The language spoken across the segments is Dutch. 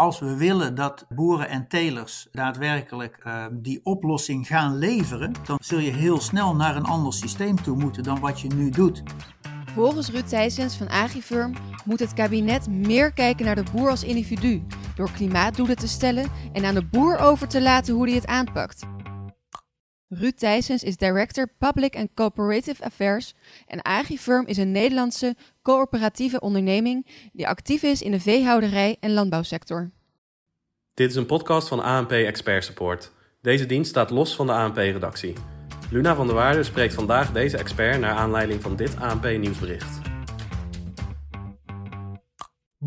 als we willen dat boeren en telers daadwerkelijk uh, die oplossing gaan leveren, dan zul je heel snel naar een ander systeem toe moeten dan wat je nu doet. Volgens Ruud Thijsens van Agrifirm moet het kabinet meer kijken naar de boer als individu, door klimaatdoelen te stellen en aan de boer over te laten hoe hij het aanpakt. Ruud Thijsens is Director Public and Cooperative Affairs en Agrifirm is een Nederlandse coöperatieve onderneming die actief is in de veehouderij en landbouwsector. Dit is een podcast van ANP Expert Support. Deze dienst staat los van de ANP-redactie. Luna van der Waarde spreekt vandaag deze expert naar aanleiding van dit ANP-nieuwsbericht.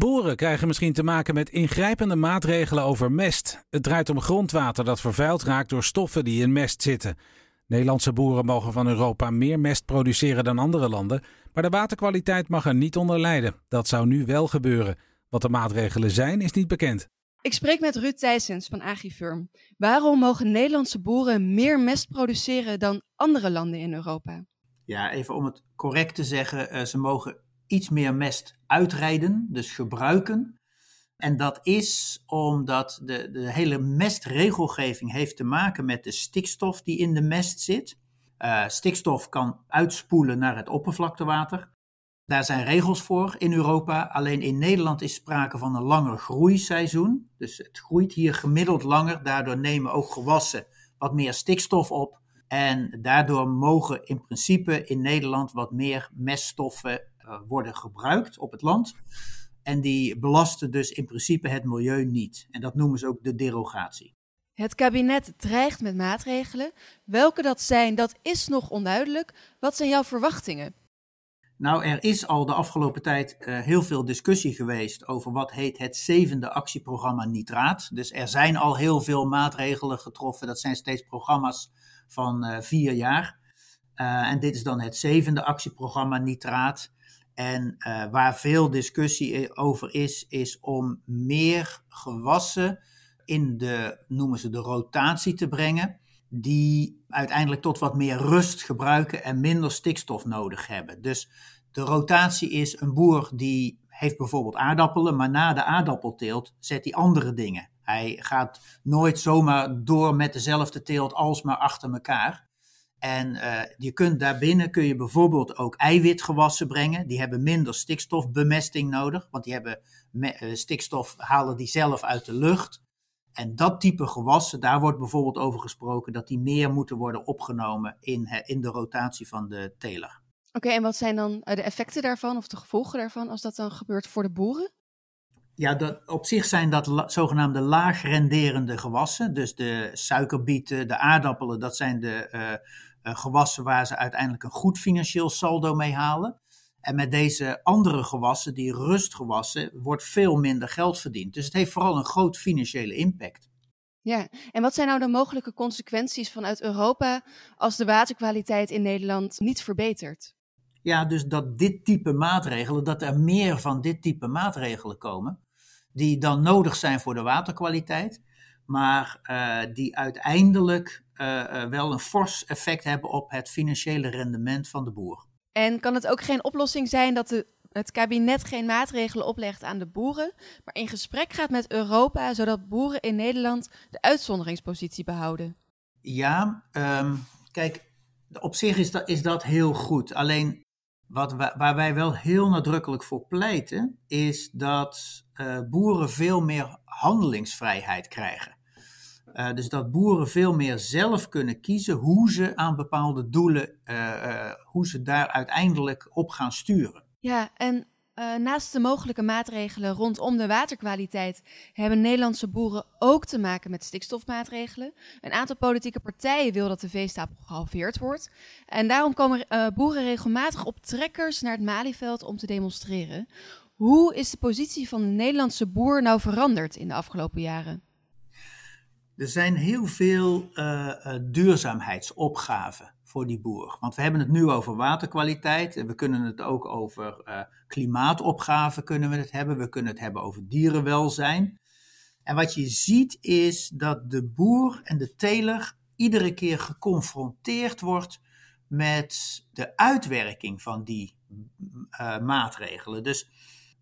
Boeren krijgen misschien te maken met ingrijpende maatregelen over mest. Het draait om grondwater dat vervuild raakt door stoffen die in mest zitten. Nederlandse boeren mogen van Europa meer mest produceren dan andere landen, maar de waterkwaliteit mag er niet onder lijden. Dat zou nu wel gebeuren. Wat de maatregelen zijn, is niet bekend. Ik spreek met Ruud Thijsens van Agrifirm. Waarom mogen Nederlandse boeren meer mest produceren dan andere landen in Europa? Ja, even om het correct te zeggen, uh, ze mogen iets meer mest uitrijden, dus gebruiken. En dat is omdat de, de hele mestregelgeving heeft te maken met de stikstof die in de mest zit. Uh, stikstof kan uitspoelen naar het oppervlaktewater. Daar zijn regels voor in Europa. Alleen in Nederland is sprake van een langer groeiseizoen. Dus het groeit hier gemiddeld langer. Daardoor nemen ook gewassen wat meer stikstof op. En daardoor mogen in principe in Nederland wat meer meststoffen worden gebruikt op het land. En die belasten dus in principe het milieu niet. En dat noemen ze ook de derogatie. Het kabinet dreigt met maatregelen. Welke dat zijn, dat is nog onduidelijk. Wat zijn jouw verwachtingen? Nou, er is al de afgelopen tijd uh, heel veel discussie geweest over wat heet het zevende actieprogramma nitraat. Dus er zijn al heel veel maatregelen getroffen. Dat zijn steeds programma's van uh, vier jaar. Uh, en dit is dan het zevende actieprogramma nitraat. En waar veel discussie over is, is om meer gewassen in de, noemen ze de rotatie te brengen die uiteindelijk tot wat meer rust gebruiken en minder stikstof nodig hebben. Dus de rotatie is een boer die heeft bijvoorbeeld aardappelen, maar na de aardappelteelt zet hij andere dingen. Hij gaat nooit zomaar door met dezelfde teelt alsmaar achter elkaar. En uh, je kunt daarbinnen kun je bijvoorbeeld ook eiwitgewassen brengen. Die hebben minder stikstofbemesting nodig, want die hebben uh, stikstof halen die zelf uit de lucht. En dat type gewassen, daar wordt bijvoorbeeld over gesproken dat die meer moeten worden opgenomen in, in de rotatie van de teler. Oké, okay, en wat zijn dan de effecten daarvan of de gevolgen daarvan als dat dan gebeurt voor de boeren? Ja, dat, op zich zijn dat la, zogenaamde laag renderende gewassen. Dus de suikerbieten, de aardappelen, dat zijn de gewassen waar ze uiteindelijk een goed financieel saldo mee halen. En met deze andere gewassen, die rustgewassen, wordt veel minder geld verdiend. Dus het heeft vooral een groot financiële impact. Ja, en wat zijn nou de mogelijke consequenties vanuit Europa als de waterkwaliteit in Nederland niet verbetert? Ja, dus dat dit type maatregelen, dat er meer van dit type maatregelen komen, die dan nodig zijn voor de waterkwaliteit, maar uh, die uiteindelijk uh, uh, wel een fors effect hebben op het financiële rendement van de boer. En kan het ook geen oplossing zijn dat de, het kabinet geen maatregelen oplegt aan de boeren, maar in gesprek gaat met Europa, zodat boeren in Nederland de uitzonderingspositie behouden? Ja, um, kijk, op zich is dat, is dat heel goed. Alleen wat waar wij wel heel nadrukkelijk voor pleiten, is dat uh, boeren veel meer handelingsvrijheid krijgen. Uh, dus dat boeren veel meer zelf kunnen kiezen hoe ze aan bepaalde doelen, uh, hoe ze daar uiteindelijk op gaan sturen. Ja, en naast de mogelijke maatregelen rondom de waterkwaliteit hebben Nederlandse boeren ook te maken met stikstofmaatregelen. Een aantal politieke partijen wil dat de veestapel gehalveerd wordt. En daarom komen boeren regelmatig op trekkers naar het Malieveld om te demonstreren. Hoe is de positie van de Nederlandse boer nou veranderd in de afgelopen jaren? Er zijn heel veel uh, duurzaamheidsopgaven voor die boer. Want we hebben het nu over waterkwaliteit en we kunnen het ook over uh, klimaatopgaven kunnen we het hebben. We kunnen het hebben over dierenwelzijn. En wat je ziet is dat de boer en de teler iedere keer geconfronteerd wordt met de uitwerking van die maatregelen. Dus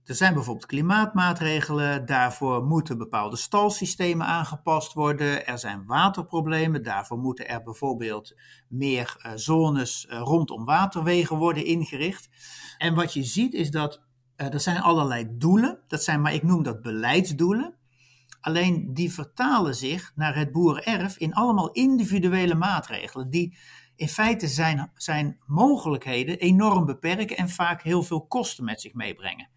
Er zijn bijvoorbeeld klimaatmaatregelen, daarvoor moeten bepaalde stalsystemen aangepast worden. Er zijn waterproblemen, daarvoor moeten er bijvoorbeeld meer uh, zones uh, rondom waterwegen worden ingericht. En wat je ziet is dat uh, er zijn allerlei doelen, dat zijn, maar ik noem dat beleidsdoelen. Alleen die vertalen zich naar het boerenerf in allemaal individuele maatregelen die in feite zijn, zijn mogelijkheden enorm beperken en vaak heel veel kosten met zich meebrengen.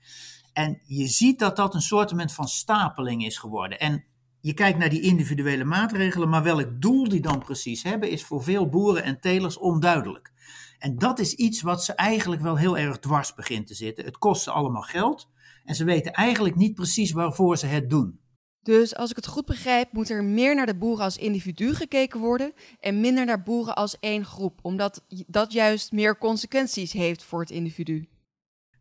En je ziet dat dat een soort van stapeling is geworden. En je kijkt naar die individuele maatregelen, maar welk doel die dan precies hebben, is voor veel boeren en telers onduidelijk. En dat is iets wat ze eigenlijk wel heel erg dwars begint te zitten. Het kost ze allemaal geld en ze weten eigenlijk niet precies waarvoor ze het doen. Dus als ik het goed begrijp, moet er meer naar de boeren als individu gekeken worden en minder naar boeren als één groep, omdat dat juist meer consequenties heeft voor het individu.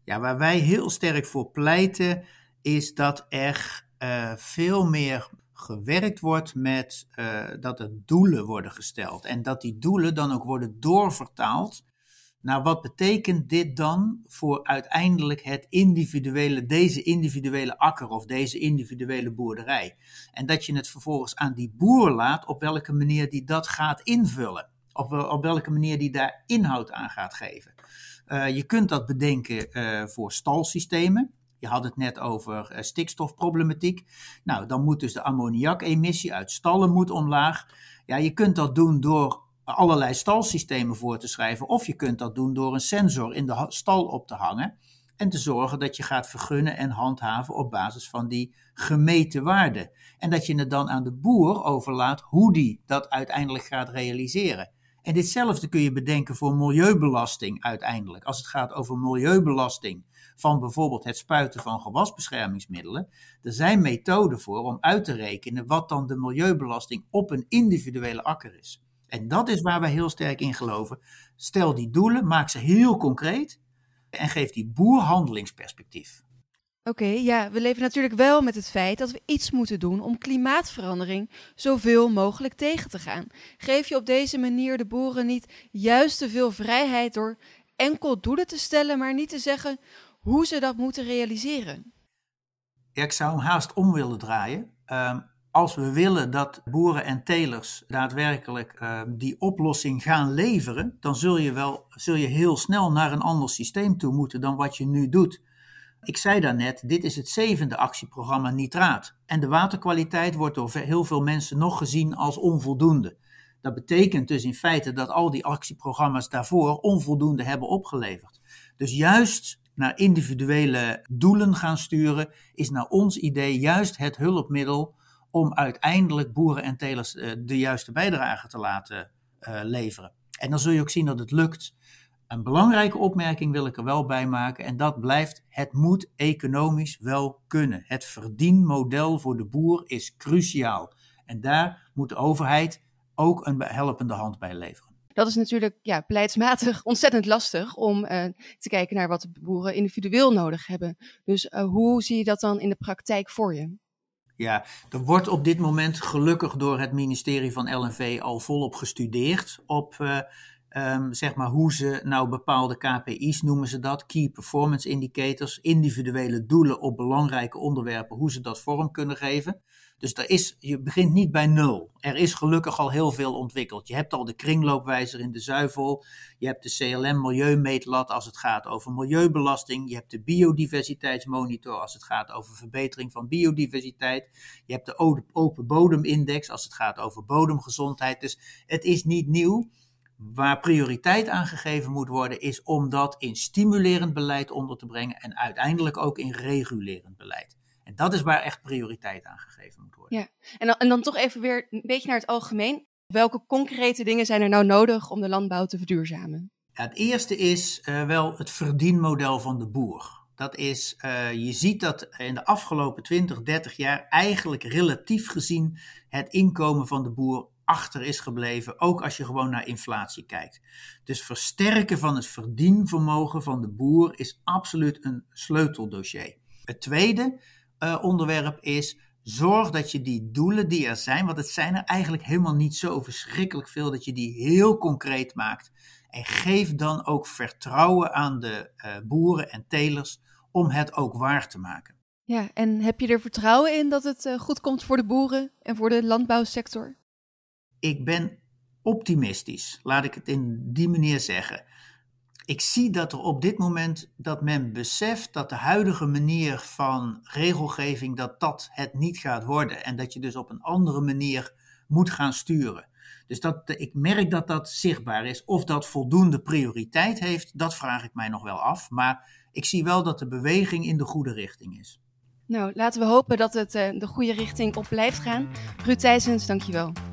Ja, waar wij heel sterk voor pleiten, is dat er uh, veel meer gewerkt wordt met uh, dat er doelen worden gesteld. En dat die doelen dan ook worden doorvertaald naar wat betekent dit dan voor uiteindelijk het individuele, deze individuele akker of deze individuele boerderij. En dat je het vervolgens aan die boer laat op welke manier die dat gaat invullen. Op, op welke manier die daar inhoud aan gaat geven. Uh, je kunt dat bedenken uh, voor stalsystemen. Je had het net over uh, stikstofproblematiek. Nou, dan moet dus de ammoniakemissie uit stallen moet omlaag. Ja, je kunt dat doen door allerlei stalsystemen voor te schrijven. Of je kunt dat doen door een sensor in de stal op te hangen. En te zorgen dat je gaat vergunnen en handhaven op basis van die gemeten waarden. En dat je het dan aan de boer overlaat hoe die dat uiteindelijk gaat realiseren. En ditzelfde kun je bedenken voor milieubelasting uiteindelijk. Als het gaat over milieubelasting van bijvoorbeeld het spuiten van gewasbeschermingsmiddelen. Er zijn methoden voor om uit te rekenen wat dan de milieubelasting op een individuele akker is. En dat is waar wij heel sterk in geloven. Stel die doelen, maak ze heel concreet en geef die boer handelingsperspectief. Oké, ja, we leven natuurlijk wel met het feit dat we iets moeten doen om klimaatverandering zoveel mogelijk tegen te gaan. Geef je op deze manier de boeren niet juist te veel vrijheid door enkel doelen te stellen, maar niet te zeggen hoe ze dat moeten realiseren? Ik zou hem haast om willen draaien. Um, als we willen dat boeren en telers daadwerkelijk uh, die oplossing gaan leveren, dan zul je, wel, zul je heel snel naar een ander systeem toe moeten dan wat je nu doet. Ik zei daarnet, dit is het zevende actieprogramma nitraat. En de waterkwaliteit wordt door heel veel mensen nog gezien als onvoldoende. Dat betekent dus in feite dat al die actieprogramma's daarvoor onvoldoende hebben opgeleverd. Dus juist naar individuele doelen gaan sturen, is naar ons idee juist het hulpmiddel om uiteindelijk boeren en telers uh, de juiste bijdrage te laten uh, leveren. En dan zul je ook zien dat het lukt. Een belangrijke opmerking wil ik er wel bij maken en dat blijft, het moet economisch wel kunnen. Het verdienmodel voor de boer is cruciaal. En daar moet de overheid ook een helpende hand bij leveren. Dat is natuurlijk ja, beleidsmatig ontzettend lastig om uh, te kijken naar wat de boeren individueel nodig hebben. Dus uh, hoe zie je dat dan in de praktijk voor je? Ja, er wordt op dit moment gelukkig door het ministerie van LNV al volop gestudeerd op uh, um, zeg maar hoe ze nou bepaalde KPI's noemen ze dat, Key Performance Indicators, individuele doelen op belangrijke onderwerpen, hoe ze dat vorm kunnen geven. Dus er is, je begint niet bij nul. Er is gelukkig al heel veel ontwikkeld. Je hebt al de kringloopwijzer in de zuivel. Je hebt de CLM Milieumeetlat als het gaat over milieubelasting. Je hebt de biodiversiteitsmonitor als het gaat over verbetering van biodiversiteit. Je hebt de open bodemindex als het gaat over bodemgezondheid. Dus het is niet nieuw. Waar prioriteit aan gegeven moet worden, is om dat in stimulerend beleid onder te brengen en uiteindelijk ook in regulerend beleid. En dat is waar echt prioriteit aan gegeven moet worden. Ja, en dan, en dan toch even weer een beetje naar het algemeen. Welke concrete dingen zijn er nou nodig om de landbouw te verduurzamen? Ja, het eerste is uh, wel het verdienmodel van de boer. Dat is, uh, je ziet dat in de afgelopen 20, 30 jaar eigenlijk relatief gezien het inkomen van de boer achter is gebleven, ook als je gewoon naar inflatie kijkt. Dus versterken van het verdienvermogen van de boer is absoluut een sleuteldossier. Het tweede uh, onderwerp is zorg dat je die doelen die er zijn, want het zijn er eigenlijk helemaal niet zo verschrikkelijk veel, dat je die heel concreet maakt. En geef dan ook vertrouwen aan de uh, boeren en telers om het ook waar te maken. Ja, en heb je er vertrouwen in dat het goed komt voor de boeren en voor de landbouwsector? Ik ben optimistisch, laat ik het in die manier zeggen. Ik zie dat er op dit moment dat men beseft dat de huidige manier van regelgeving dat dat het niet gaat worden en dat je dus op een andere manier moet gaan sturen. Dus dat, ik merk dat dat zichtbaar is. Of dat voldoende prioriteit heeft, dat vraag ik mij nog wel af. Maar ik zie wel dat de beweging in de goede richting is. Nou, laten we hopen dat het uh, de goede richting op blijft gaan. Ruud Thijsens, dankjewel.